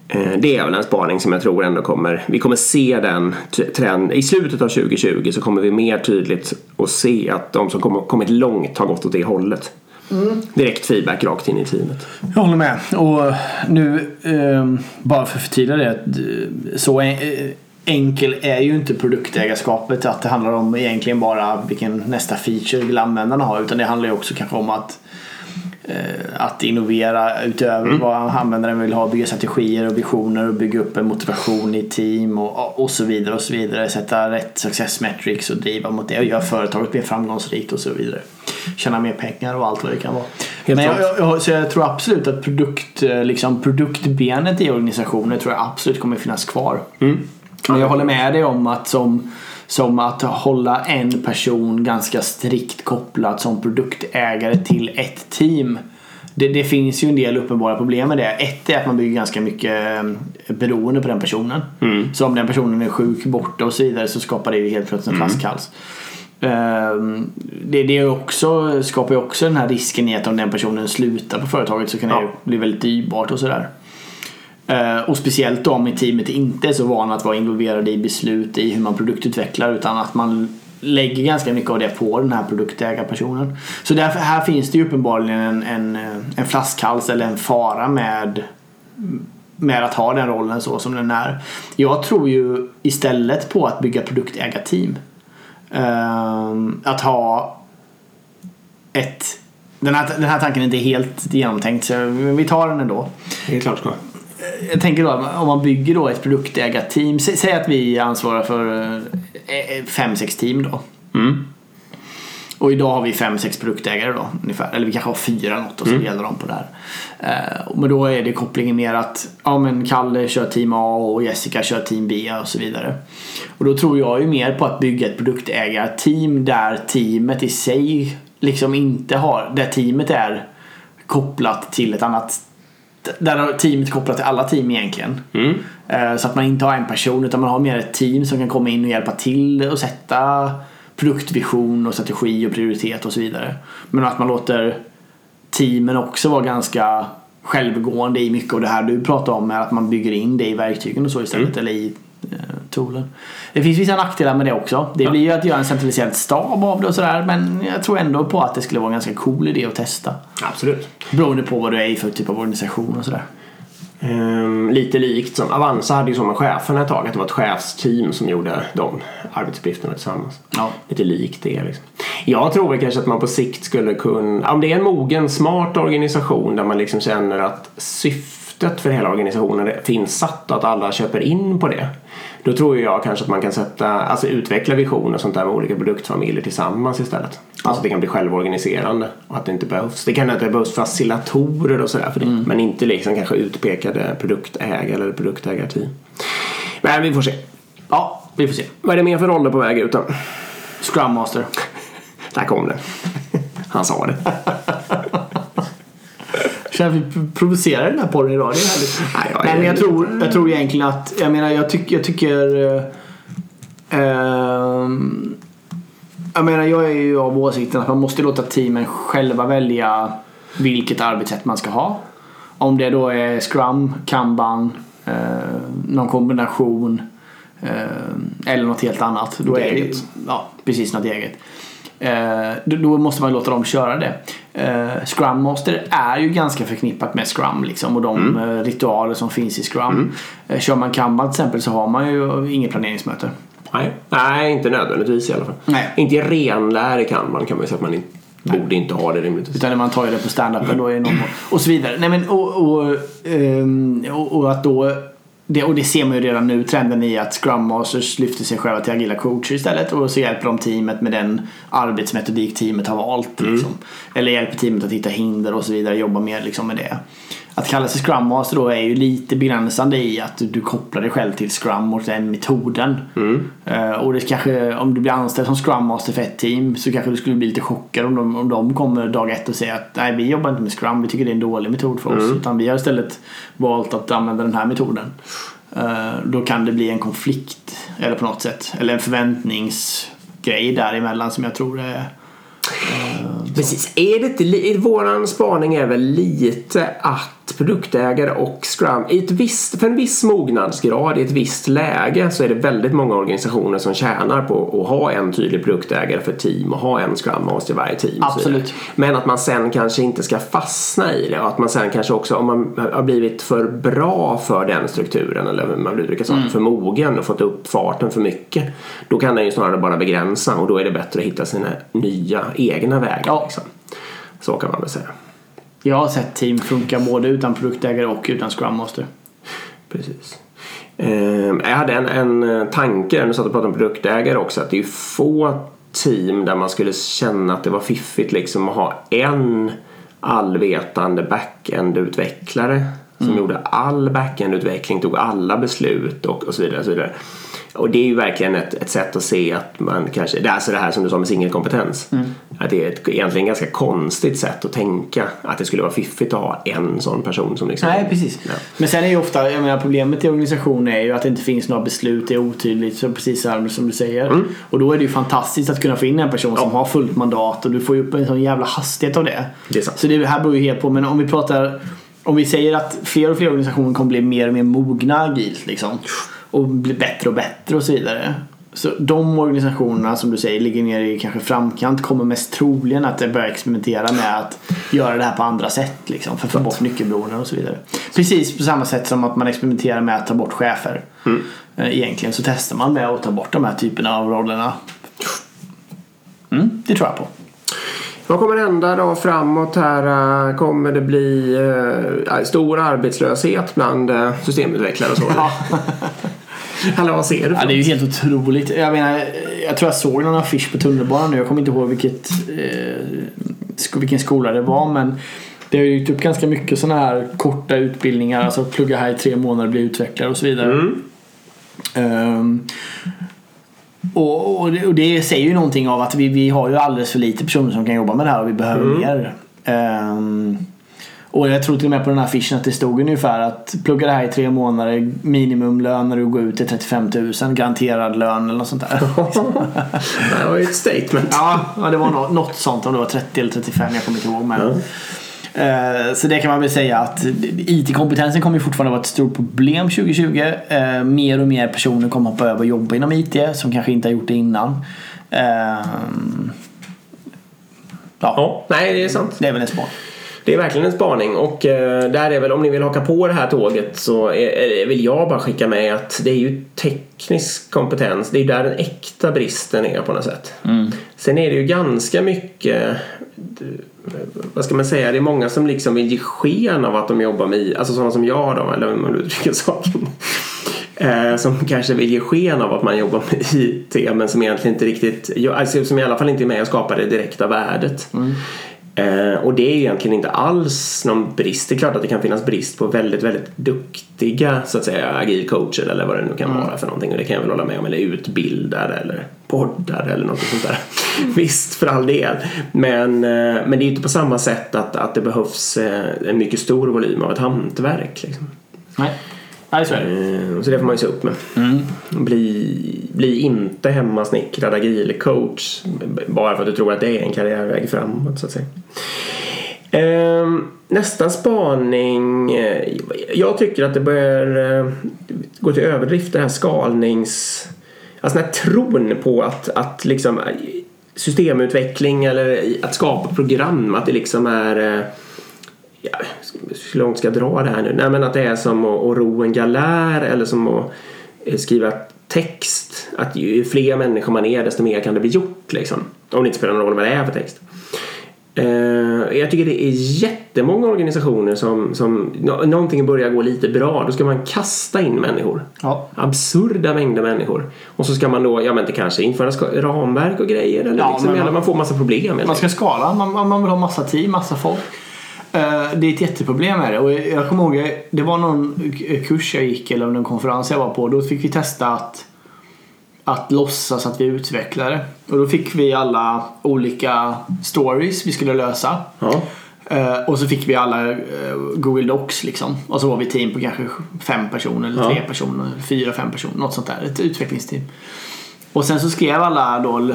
Eh, det är väl en spaning som jag tror ändå kommer, vi kommer se den trend, i slutet av 2020 så kommer vi mer tydligt att se att de som kommit långt har gått åt det hållet. Mm. Direkt feedback rakt in i teamet. Jag håller med. Och nu, eh, bara för att förtydliga det, så eh, enkel är ju inte produktägarskapet att det handlar om egentligen bara vilken nästa feature vill användarna ha utan det handlar ju också kanske om att Eh, att innovera utöver mm. vad användaren vill ha, bygga strategier och visioner och bygga upp en motivation i team och, och så vidare och så vidare. Sätta rätt success metrics och driva mot det och göra företaget mer framgångsrikt och så vidare. Tjäna mer pengar och allt vad det kan vara. Helt Men jag, jag, så jag tror absolut att produkt, eh, liksom produktbenet i organisationen tror jag absolut kommer finnas kvar. Mm. Men jag håller med dig om att som som att hålla en person ganska strikt kopplad som produktägare till ett team. Det, det, finns ju en del uppenbara problem med det. Ett är att man bygger ganska mycket eh, beroende på den personen. Mm. Så om den personen är sjuk, borta och så vidare så skapar det helt plötsligt en mm. flaskhals. Ehm, det, det också, skapar ju också den här risken i att om den personen slutar på företaget så kan det bli väldigt dyrbart och sådär. Eh, och speciellt då om teamet inte är så vana att vara involverade i beslut i hur man produktutvecklar utan att man lägger ganska mycket av det på den här produktägarpersonen. Så därför här finns det ju uppenbarligen en, en, eh, en flaskhals eller en fara med med att ha den rollen så som den är. Jag tror ju istället på att bygga produktägarteam. Ehm, att ha ett den här, den här tanken är inte helt genomtänkt så vi tar den ändå. Det är klart ska jag tänker då om man bygger då ett produktägarteam. Säg att vi ansvarar för eh, eh, fem, sex team då. Mm. Och idag har vi fem, sex produktägare då ungefär. Eller vi kanske har fyra något och så mm. delar de på det här. Eh, men då är det kopplingen mer att ja, men Kalle kör team A och Jessica kör team B och så vidare. Och då tror jag ju mer på att bygga ett produktägarteam där teamet i sig liksom inte har, där teamet är kopplat till ett annat där har teamet kopplat till alla team egentligen. Mm. Eh, så att man inte har en person utan man har mer ett team som kan komma in och hjälpa till och sätta produktvision och strategi och prioritet och så vidare. Men att man låter teamen också vara ganska självgående i mycket av det här du pratar om med att man bygger in det i verktygen och så istället mm. eller i eh, toolen. Det finns vissa nackdelar med det också. Det blir ju att göra en centraliserad stab av det och sådär men jag tror ändå på att det skulle vara en ganska cool idé att testa. Absolut. Beroende på vad du är i för typ av organisation och sådär. Um, lite likt som Avanza hade ju så med cheferna ett tag att det var ett chefsteam som gjorde de arbetsuppgifterna tillsammans. Ja. Lite likt det liksom. Jag tror väl kanske att man på sikt skulle kunna, om det är en mogen smart organisation där man liksom känner att syftet för hela organisationen finns satt och att alla köper in på det. Då tror jag kanske att man kan sätta, alltså utveckla visioner och sånt där med olika produktfamiljer tillsammans istället. Ja. Alltså att det kan bli självorganiserande och att det inte behövs. Det kan inte behövs facilitatorer och sådär för det. Mm. Men inte liksom kanske utpekade produktägare eller produktägarteam. Men vi får se. Ja, vi får se. Vad är det mer för roller på väg ut då? Scrum Master. (laughs) Där kom det. Han sa det. (laughs) Känner att vi provocerar den här podden idag. Det är härligt. Nej, jag, Nej, men jag tror, jag tror egentligen att, jag menar jag, tyck, jag tycker uh, jag menar jag är ju av åsikten att man måste låta teamen själva välja vilket arbetssätt man ska ha. Om det då är Scrum, Kanban, uh, någon kombination uh, eller något helt annat. Då är det, ja, precis något eget. Eh, då måste man låta dem köra det. Eh, Scrum Master är ju ganska förknippat med Scrum liksom, och de mm. Eh, ritualer som finns i Scrum. Mm. Kör man Kanban till exempel så har man ju inget planeringsmöte. Nej, Nej inte nödvändigtvis i alla fall. Nej. Inte renlär i Kanban kan man ju säga att man inte Borde inte ha det rimligtvis. Utan man tar ju det på standupen då är någon Och så vidare. Nej, men, och, och, um, och, och att då det, och det ser man ju redan nu, trenden i att Scrum Masters lyfter sig själva till agila coacher istället och så hjälper de teamet med den arbetsmetodik teamet har valt. Mm. Liksom. Eller hjälper teamet att hitta hinder och så vidare, jobba mer liksom, med det att kalla sig Scrum Master då är ju lite begränsande i att du kopplar dig själv till Scrum och den metoden. Mm. Uh, och det kanske, om du blir anställd som Scrum Master för ett team så kanske du skulle bli lite chockad om de, om de kommer dag ett och säger att nej vi jobbar inte med Scrum, vi tycker det är en dålig metod för oss. Mm. Utan vi har istället valt att använda den här metoden. Uh, då kan det bli en konflikt eller på något sätt. Eller en förväntningsgrej däremellan som jag tror är uh, Precis. Är det inte, våran spaning är väl lite att produktägare och Scrum, i ett visst, för en viss mognadsgrad i ett visst läge så är det väldigt många organisationer som tjänar på att ha en tydlig produktägare för team och ha en Scrum Master i varje team. Absolut. Men att man sen kanske inte ska fastna i det och att man sen kanske också om man har blivit för bra för den strukturen eller hur man vill uttrycka saker, för mogen och fått upp farten för mycket. Då kan den ju snarare bara begränsa och då är det bättre att hitta sina nya egna vägar. Ja. Liksom. Så kan man väl säga. Jag har sett team funka både utan produktägare och utan Scrum Master. Precis. Eh, jag hade en, en eh, tanke när du satt och pratade om produktägare också att det är få team där man skulle känna att det var fiffigt liksom att ha en allvetande backend-utvecklare som gjorde all backend-utveckling, tog alla beslut och, och så vidare. Och så vidare. Och det är ju verkligen ett, ett sätt att se att man kanske, det är alltså det här som du sa med singelkompetens. Att det är ett egentligen ganska konstigt sätt att tänka att det skulle vara fiffigt att ha en sån person som liksom Nej, precis. Ja. Men sen är ju ofta, jag menar problemet i organisationen är ju att det inte finns några beslut, det är otydligt, så precis som du säger. Mm. Och då är det ju fantastiskt att kunna få in en person som har fullt mandat och du får ju upp en sån jävla hastighet av det. Det är sant. Så det här beror ju helt på, men om vi pratar om vi säger att fler och fler organisationer kommer bli mer och mer mogna agilt liksom. Och bli bättre och bättre och så vidare. Så de organisationerna som du säger ligger ner i kanske framkant kommer mest troligen att börja experimentera med att göra det här på andra sätt liksom. För att få bort nyckelberoenden och så vidare. Precis på samma sätt som att man experimenterar med att ta bort chefer. Eh, Egentligen så testar man med att ta bort de här typerna av rollerna. Mm, det tror jag på. Vad kommer hända då framåt här? Eh, Kommer det bli eh, stor arbetslöshet bland systemutvecklare och så? (laughs) Eller vad ser du? Ja, det är ju helt otroligt. Jag menar, jag tror jag såg någon affisch på tunnelbanan nu. Jag kommer inte ihåg vilket, eh, vilken skola det var men det har ju dykt upp ganska mycket sådana här korta utbildningar. Alltså plugga här i tre månader, bli utvecklare och så vidare. Mm. Ehm, och, och, det, och det säger ju någonting av att vi, vi har ju alldeles för lite personer som kan jobba med det här och vi behöver Mm. mer. Ehm, och jag tror till och med på den här affischen att det stod ungefär att plugga det här i tre månader, minimumlön när du går ut är 35 000, garanterad lön eller något sånt där. (laughs) Det var ju ett statement. ja, det var något, något sånt om det var 30 eller 35, jag kommer inte ihåg. Men, Eh, Så det kan man väl säga att IT-kompetensen kommer fortfarande vara ett stort problem 2020. Eh, Mer och mer personer kommer hoppa över och jobba inom IT som kanske inte har gjort det innan. Eh, Ja, Ja, nej det är sant. det är väl en smak. Det är verkligen en spaning och eh, där är väl om ni vill haka på det här tåget så är, vill jag bara skicka med att det är ju teknisk kompetens. Det är där den äkta bristen är på något sätt. Sen är det ju ganska mycket vad ska man säga, det är många som liksom vill ge sken av att de jobbar med alltså sådana som jag då, eller hur man uttrycker (laughs) saken. Eh, som kanske vill ge sken av att man jobbar med IT men som egentligen inte riktigt, alltså, som i alla fall inte är med och skapar det direkta värdet. Eh, och det är egentligen inte alls någon brist. Det är klart att det kan finnas brist på väldigt, väldigt duktiga så att säga agilcoacher eller vad det nu kan vara för någonting. Och det kan jag väl hålla med om. Eller utbildare eller poddare eller något sånt där. (laughs) Visst, för all del. Men, eh, men det är ju inte på samma sätt att, att det behövs eh, en mycket stor volym av ett hantverk. Liksom. Nej, Nej så är det. Eh, Så det får man ju se upp med. Bli, bli inte hemmasnickrad agilcoach bara för att du tror att det är en karriärväg framåt så att säga. Ehm, Nästa spaning. eh, Jag tycker att det börjar eh, gå till överdrift det här skalnings... Alltså den här tron på att, att liksom systemutveckling eller att skapa program, att det liksom är ja, hur långt ska jag dra det här nu? Nej men att det är som att, att ro en galär eller som att eh, skriva text. Att ju fler människor man är desto mer kan det bli gjort liksom. Om det inte spelar någon roll vad det är för text. Eh, jag tycker det är jättemånga organisationer som, som nå- någonting börjar gå lite bra. Då ska man kasta in människor. Ja. Absurda mängder människor. Och så ska man då, ja men det kanske införa ramverk och grejer. Eller Ja, liksom, man- man får massa problem. Man ska skala, man, man man vill ha massa team, massa folk. Eh, Det är ett jätteproblem med det. Och jag kommer ihåg, det var någon kurs jag gick eller någon konferens jag var på. Då fick vi testa att, att låtsas att vi är utvecklare. Och då fick vi alla olika stories vi skulle lösa. Ja. Eh, och så fick vi alla eh, Google Docs liksom. Och så var vi team på kanske fem personer eller Ja. tre personer. Fyra, fem personer. Något sånt där. Ett utvecklingsteam. Och sen så skrev alla då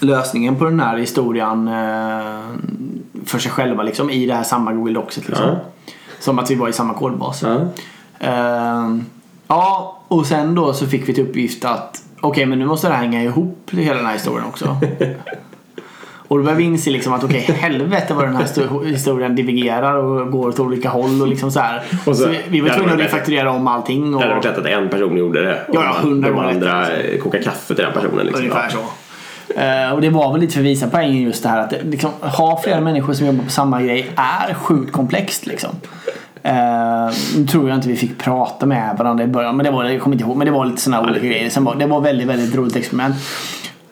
lösningen på den här historien för sig själva liksom, i det här samma Google Docset. Liksom. Ja. Som att vi var i samma kodbas. Ja. Eh, ja, och sen då så fick vi till uppgift att okej, men nu måste det här hänga ihop hela den här historien också. (laughs) och då började vi inse liksom att okej, helvete vad den här sto- historien divergerar och går åt olika håll och liksom så här. Och så- så vi, vi var tvungna att bättre. refakturera om allting. Och, Det hade varit lätt att en person gjorde det och Ja, hundra de andra kokar kaffe till den personen. Liksom. Ungefär så. Eh, och det var väl lite för att visa poängen just det här att liksom, ha flera människor som jobbar på samma grej är sjukt komplext liksom. Uh, nu tror jag inte vi fick prata med varandra i början men det var, jag kommer inte ihåg, men det var lite sådana olika grejer. Sen var, det var väldigt, väldigt roligt experiment.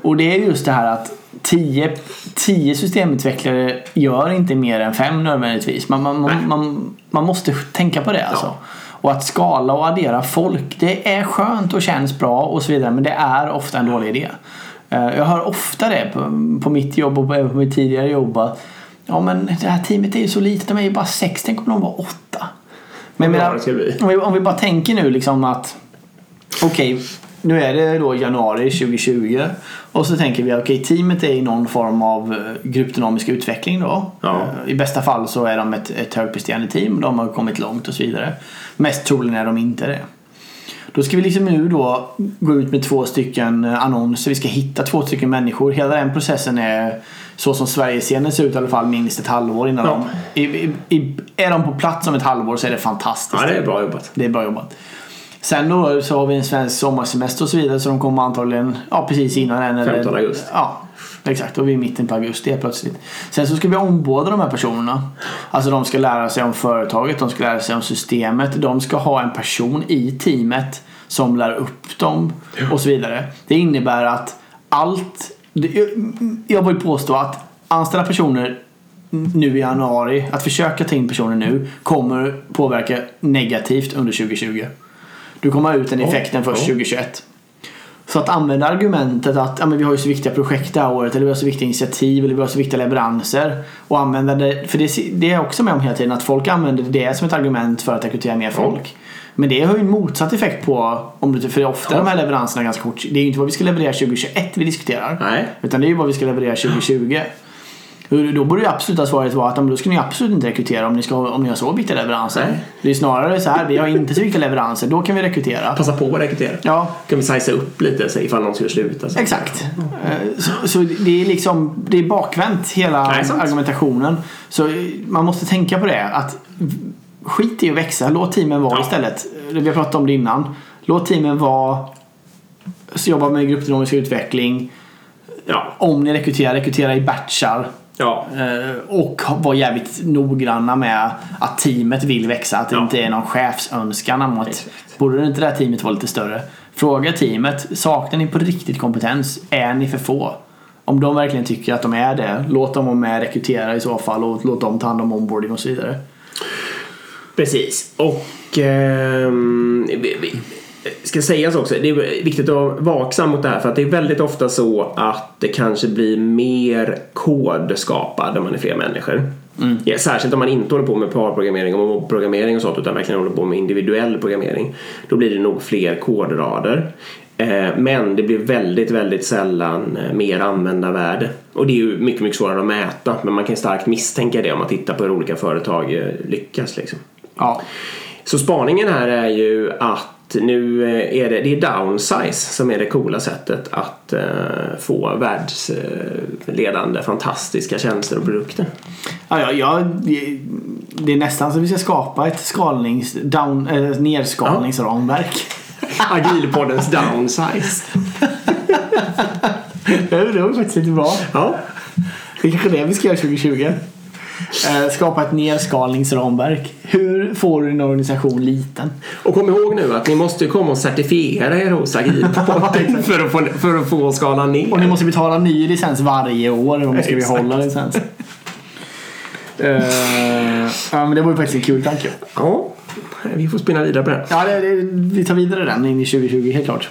Och det är just det här att 10 tio systemutvecklare gör inte mer än fem nödvändigtvis. Man, man, man, man, man måste tänka på det alltså. Och att skala och addera folk, det är skönt och känns bra och så vidare men det är ofta en dålig idé. Eh, Jag hör ofta det på, på mitt jobb och på, på mitt tidigare jobb att Ja men det här teamet är ju så litet, de är ju bara sex, tänk om de var åtta. Men menar, om, vi, om vi bara tänker nu liksom att Okej, nu är det då januari 2020 och så tänker vi att okej, teamet är i någon form av eh, gruppdynamisk utveckling då. Ja. Eh, I bästa fall så är de ett, ett högpresterande team, de har kommit långt och så vidare. Mest troligen är de inte det. Då ska vi liksom nu då gå ut med två stycken eh, annonser. Vi ska hitta två stycken människor. Hela den processen är så som Sverigescenen ser ut i alla fall minst ett halvår innan Ja. de... I, i, är de på plats om ett halvår så är det fantastiskt. Ja, det är bra jobbat. Det är bra jobbat. Sen då så har vi en svensk sommarsemester och så vidare så de kommer antagligen ja, precis innan den. eller- 15 augusti. Ja, exakt. Och vi är i mitten på augusti plötsligt. Sen så ska vi ombåda de här personerna. Alltså de ska lära sig om företaget, de ska lära sig om systemet. De ska ha en person i teamet som lär upp dem och så vidare. Det innebär att allt... Jag vill påstå att anställa personer nu i januari, att försöka ta in personer nu kommer påverka negativt under 2020. Du kommer ha ut den effekten först ja. 2021. Så att använda argumentet att ja, men vi har ju så viktiga projekt det här året eller vi har så viktiga initiativ eller vi har så viktiga leveranser och använda det, för det, det är jag också med om hela tiden att folk använder det som ett argument för att rekrytera mer folk. Men det har ju en motsatt effekt på, om du, för ofta Ja. de här leveranserna ganska kort. Det är ju inte vad vi ska leverera 2021 vi diskuterar. Nej. Utan det är ju vad vi ska leverera 2020. Då borde ju absoluta svaret vara att då ska ni absolut inte rekrytera om ni, ska, om ni har så viktiga leveranser. Nej. Det är snarare så här, vi har inte så viktiga leveranser, då kan vi rekrytera. Passa på att rekrytera. Ja, Kan vi sizea upp lite så ifall någon skulle sluta. Så. Exakt. Eh, Så, så det är liksom det är bakvänt hela Nej, argumentationen. Så eh, man måste tänka på det att skit i att växa. Låt teamen vara Ja. istället. Vi har pratat om det innan. Låt teamen vara jobba med gruppdynamisk utveckling. Ja. Om ni rekryterar, rekrytera i batchar. Ja. Eh, Och vara jävligt noggranna med att teamet vill växa. Att det Ja. inte är någon chefsönskan om att Exakt. borde inte det här teamet vara lite större? Fråga teamet. Saknar ni på riktigt kompetens? Är ni för få? Om de verkligen tycker att de är det, låt dem vara med och rekrytera i så fall och låt dem ta hand om onboarding och så vidare. Precis. Och vi, ska sägas också, det är viktigt att vara vaksam mot det här för att det är väldigt ofta så att det kanske blir mer kod skapad när man är fler människor. Ja, särskilt om man inte håller på med parprogrammering och mobbprogrammering och sånt utan verkligen håller på med individuell programmering. Då blir det nog fler kodrader. Eh, Men det blir väldigt, väldigt sällan eh, mer användarvärde. Och det är ju mycket, mycket svårare att mäta. Men man kan starkt misstänka det om man tittar på hur olika företag eh, lyckas. Liksom. Ja, Så spaningen här är ju att nu eh, är det, det är downsize som är det coola sättet att eh, få världsledande fantastiska tjänster och produkter. ja, ja, ja det- är nästan så vi ska skapa ett skalnings, down, äh, nedskalningsramverk. (laughs) Agilpoddens downsize. (laughs) det var faktiskt lite bra. Ja, Det är kanske det vi ska göra 2020. Eh, skapa ett nedskalningsramverk. Hur får du en organisation liten? och kom ihåg nu att ni måste komma och certifiera er hos Agilpodden (laughs) för, att få, för att få skala ner. Och ni måste betala ny licens varje år om ni ska behålla licens. Eh, ja men det var ju faktiskt en kul tanke. Ja, vi får spinna vidare på den. Ja, det, det, vi tar vidare den in i 2020 helt klart.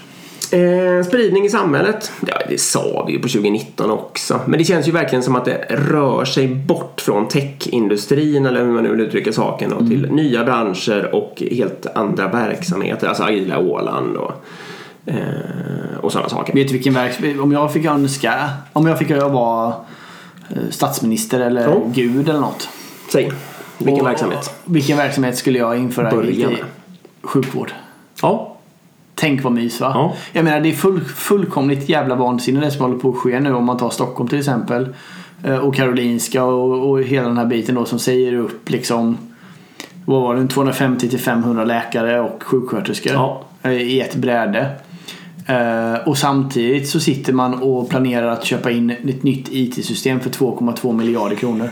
Eh, spridning i samhället. Ja, det sa vi ju på 2019 också. Men det känns ju verkligen som att det rör sig bort från techindustrin eller hur man nu vill uttrycka saken och till nya branscher och helt andra verksamheter. Alltså agila Åland och Eh, och sådana saker. Vet du vilken verksamhet, om jag fick önska, om jag fick vara eh, statsminister eller Ja. gud eller något. Säg, vilken Och- verksamhet? Vilken verksamhet skulle jag införa i, Börja i med. sjukvård? Ja, Tänk vad mys va? Ja. Jag menar det är full, fullkomligt jävla vansinne det som håller på att ske nu om man tar Stockholm till exempel. Eh, Och Karolinska och, och hela den här biten då som säger upp liksom vad var det, 250 till 500 läkare och sjuksköterskor Ja. eh, i ett bräde. Eh, Och samtidigt så sitter man och planerar att köpa in ett nytt IT-system för 2,2 miljarder kronor.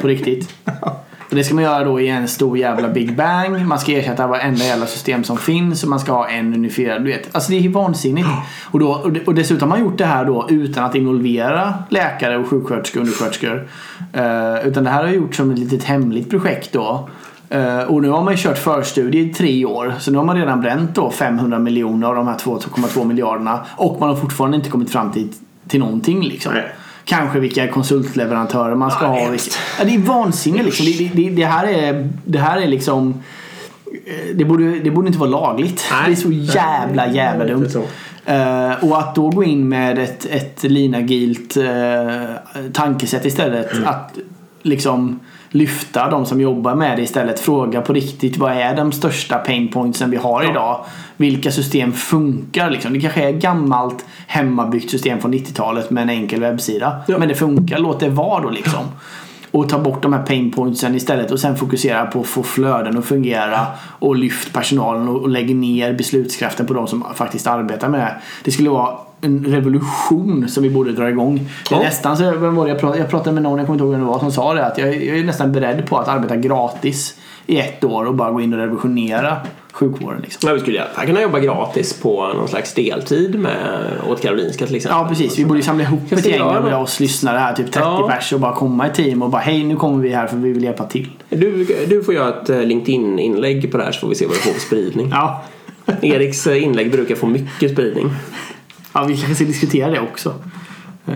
På riktigt. (laughs) Och det ska man göra då i en stor jävla Big Bang. Man ska ersätta varenda jävla system som finns och man ska ha en unifierad. Du vet. Alltså det är vansinnigt. Och, då, och, dessutom har man gjort det här då utan att involvera läkare och sjuksköterskor och undersköterskor. Eh, utan det här har gjorts som ett litet hemligt projekt då. Uh, och nu har man ju kört förstudie i tre år. Så nu har man redan bränt då 500 miljoner av de här 2,2 miljarderna. Och man har fortfarande inte kommit fram till, till någonting liksom. Nej. Kanske vilka konsultleverantörer man ska Ja, ha. Ja, det är vansinne liksom. Det, det, det, här är, det här är liksom... eh, Det borde, det borde inte vara lagligt. Nej. Det är så jävla jävla dumt. Eh, och att då gå in med ett, ett linagilt uh, tankesätt istället. Mm. Att liksom lyfta de som jobbar med det istället. Fråga på riktigt vad är de största pain pointsen vi har Ja. idag? Vilka system funkar liksom? Det kanske är ett gammalt hemmabyggt system från 90-talet med en enkel webbsida. Ja. Men det funkar, låt det vara då liksom. Och ta bort de här pain pointsen istället och sen fokusera på att få flöden att fungera och lyft personalen och och lägg ner beslutskraften på de som faktiskt arbetar med det. Det skulle vara en revolution som vi borde dra igång. Ja. nästan så, vem var det jag, pratade, jag pratade med någon, jag kommer inte ihåg vem det var, som sa det att jag, jag är nästan beredd på att arbeta gratis i ett år och bara gå in och revolutionera sjukvården. Liksom. Ja, vi skulle gärna kunna jobba gratis på någon slags deltid med, åt Karolinska till exempel. Ja precis, vi borde samla ihop ett gäng av oss lyssnare här, typ 30 Ja. pers och bara komma i team och bara hej nu kommer vi här för vi vill hjälpa till. Du, du får göra ett eh, LinkedIn-inlägg på det här så får vi se vad det får för spridning. Ja, Eriks eh, inlägg brukar få mycket spridning. Ja vi kanske ska diskutera det också. Eh,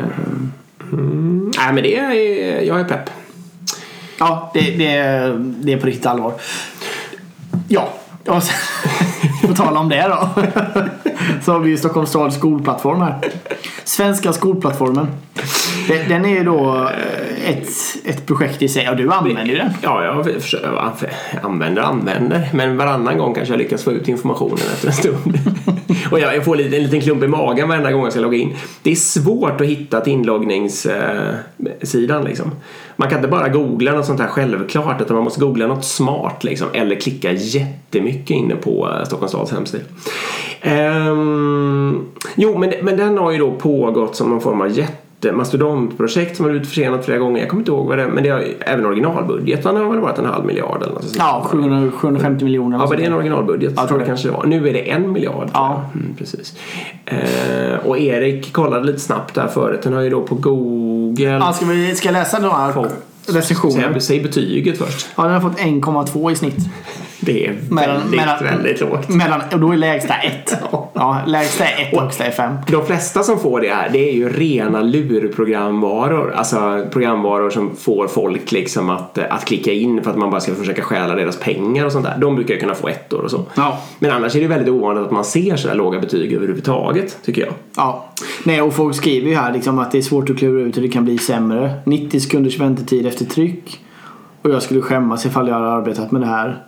Nej men det är, jag är pepp. Ja, det, det, är- det är på riktigt allvar. Ja, och sen, (laughs) på tala om det då. (laughs) Så har vi ju Stockholms stads skolplattform här. Svenska skolplattformen. Den- är ju då eh, ett, ett projekt i sig. Ja, du använder ju den. Ja, jag försöker, använder använder. Men varannan gång kanske jag lyckas få ut informationen efter en stund. (laughs) Och jag, får en liten klump i magen varenda gång jag ska logga in. Det är svårt att hitta till inloggningssidan liksom. Man kan inte bara googla något sånt här självklart utan man måste googla något smart liksom. Eller klicka jättemycket inne på eh, Stockholms stads hemsida. Ehm, jo, men, men den har ju då pågått som någon form av jätte jättemastodontprojekt som har blivit försenat flera gånger. Jag kommer inte ihåg vad det är, men det har, även originalbudgeten har väl varit en halv miljard eller något sånt. Ja, 700, 750 miljoner. Ja, men det är en originalbudget. Jag tror det. kanske det var. Nu är det en miljard. Ja. Mm, precis. Eh, och Erik kollade lite snabbt där förut. Den har ju då på Google... Ja, ska, vi, ska jag läsa några recensioner? säg betyget först. Ja, den har fått 1,2 i snitt. Det är Mellan- väldigt, mellan- väldigt lågt. Mellan, och då är lägsta 1. (laughs) Ja, lägsta är 1 och högsta är 5. De flesta som får det här det är ju rena lurprogramvaror. Alltså programvaror som får folk liksom att, att klicka in för att man bara ska försöka stjäla deras pengar och sånt där. De brukar ju kunna få ettor och så. Ja. Men annars är det väldigt ovanligt att man ser så här låga betyg överhuvudtaget tycker jag. Ja. Nej, och folk skriver ju här liksom att det är svårt att klura ut hur det kan bli sämre. 90 sekunders väntetid efter tryck. Och jag skulle skämmas ifall jag hade arbetat med det här.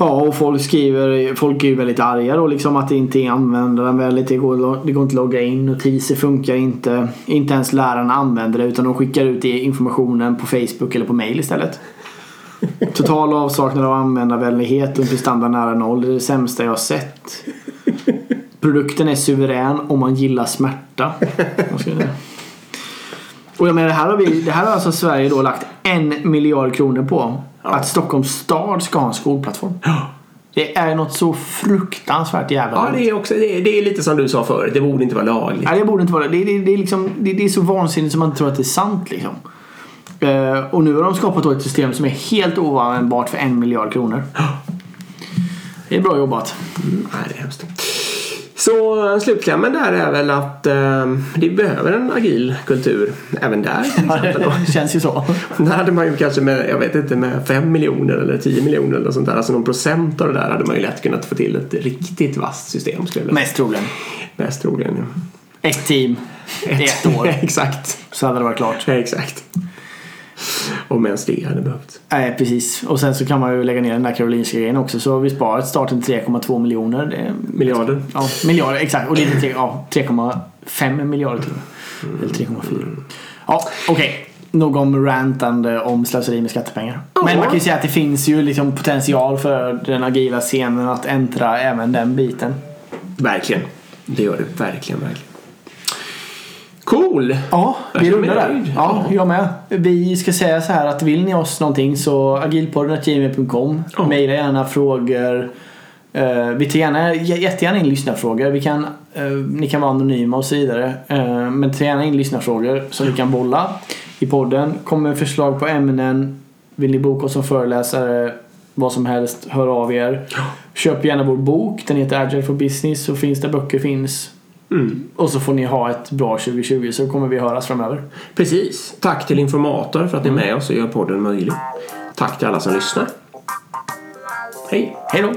Ja, och folk skriver, folk är ju väldigt arga då liksom att det inte är användarvänligt. Det går, det går inte att logga in, notiser funkar inte. Inte ens lärarna använder det utan de skickar ut informationen på Facebook eller på mail istället. (laughs) Total avsaknad av användarvänlighet och prestanda nära noll. Det är det sämsta jag har sett. Produkten är suverän om man gillar smärta. Och jag menar, det här har, vi, det här har alltså Sverige då lagt en miljard kronor på. Att Stockholms stad ska ha en skolplattform. Det är något så fruktansvärt jävla Ja, det är, också, det, är, det är lite som du sa förut. Det borde inte vara lagligt. Nej, det borde inte vara det. Det, det, är liksom, det, det är så vansinnigt som man inte tror att det är sant. Liksom. Eh, och nu har de skapat ett system som är helt oanvändbart för en miljard kronor. Det är bra jobbat. Nej, det är hemskt. Så Så slutklämmen där är väl att eh, vi behöver en agil kultur även där. (laughs) Ja, det känns ju så. (laughs) Där hade man ju kanske med, jag vet inte, med 5 miljoner eller 10 miljoner eller sånt där. Alltså någon procent av det där hade man ju lätt kunnat få till ett riktigt vasst system skulle jag Mest troligen. Mest troligen. ja. Ett team. Ett år. (laughs) exakt. Så hade det varit klart. Exakt. Om ens det hade behövts. Nej, precis. Och sen så kan man ju lägga ner den där Karolinska grejen också. Så har vi sparat starten till 3,2 miljoner. Miljarder. ja, miljarder, exakt. Och det är ja, 3,5 miljarder till. Eller 3,4. Ja, okej. Nog om rantande om slöseri med skattepengar. Ja. Men man kan ju säga att det finns ju liksom potential för den agila scenen att äntra även den biten. Verkligen. Det gör det verkligen, verkligen. Cool! Ja, vi mig där. Ja, Ja. jag med. Vi ska säga så här att vill ni oss någonting så agilpodden.gmail.com Ja. Maila gärna frågor. Eh, vi tar gärna, jättegärna in lyssnarfrågor. Vi kan, eh, ni kan vara anonyma och så vidare. Eh, men ta gärna in lyssnarfrågor som vi kan bolla i podden. Kom med förslag på ämnen. Vill ni boka oss som föreläsare? Vad som helst, hör av er. Köp gärna vår bok. Den heter Agile for Business. Så finns där böcker finns. Mm. Och så får ni ha ett bra 2020 så kommer vi höras framöver. Precis. Tack till Informator för att ni är med oss och gör podden möjlig. Tack till alla som lyssnar. Hej! Hej då!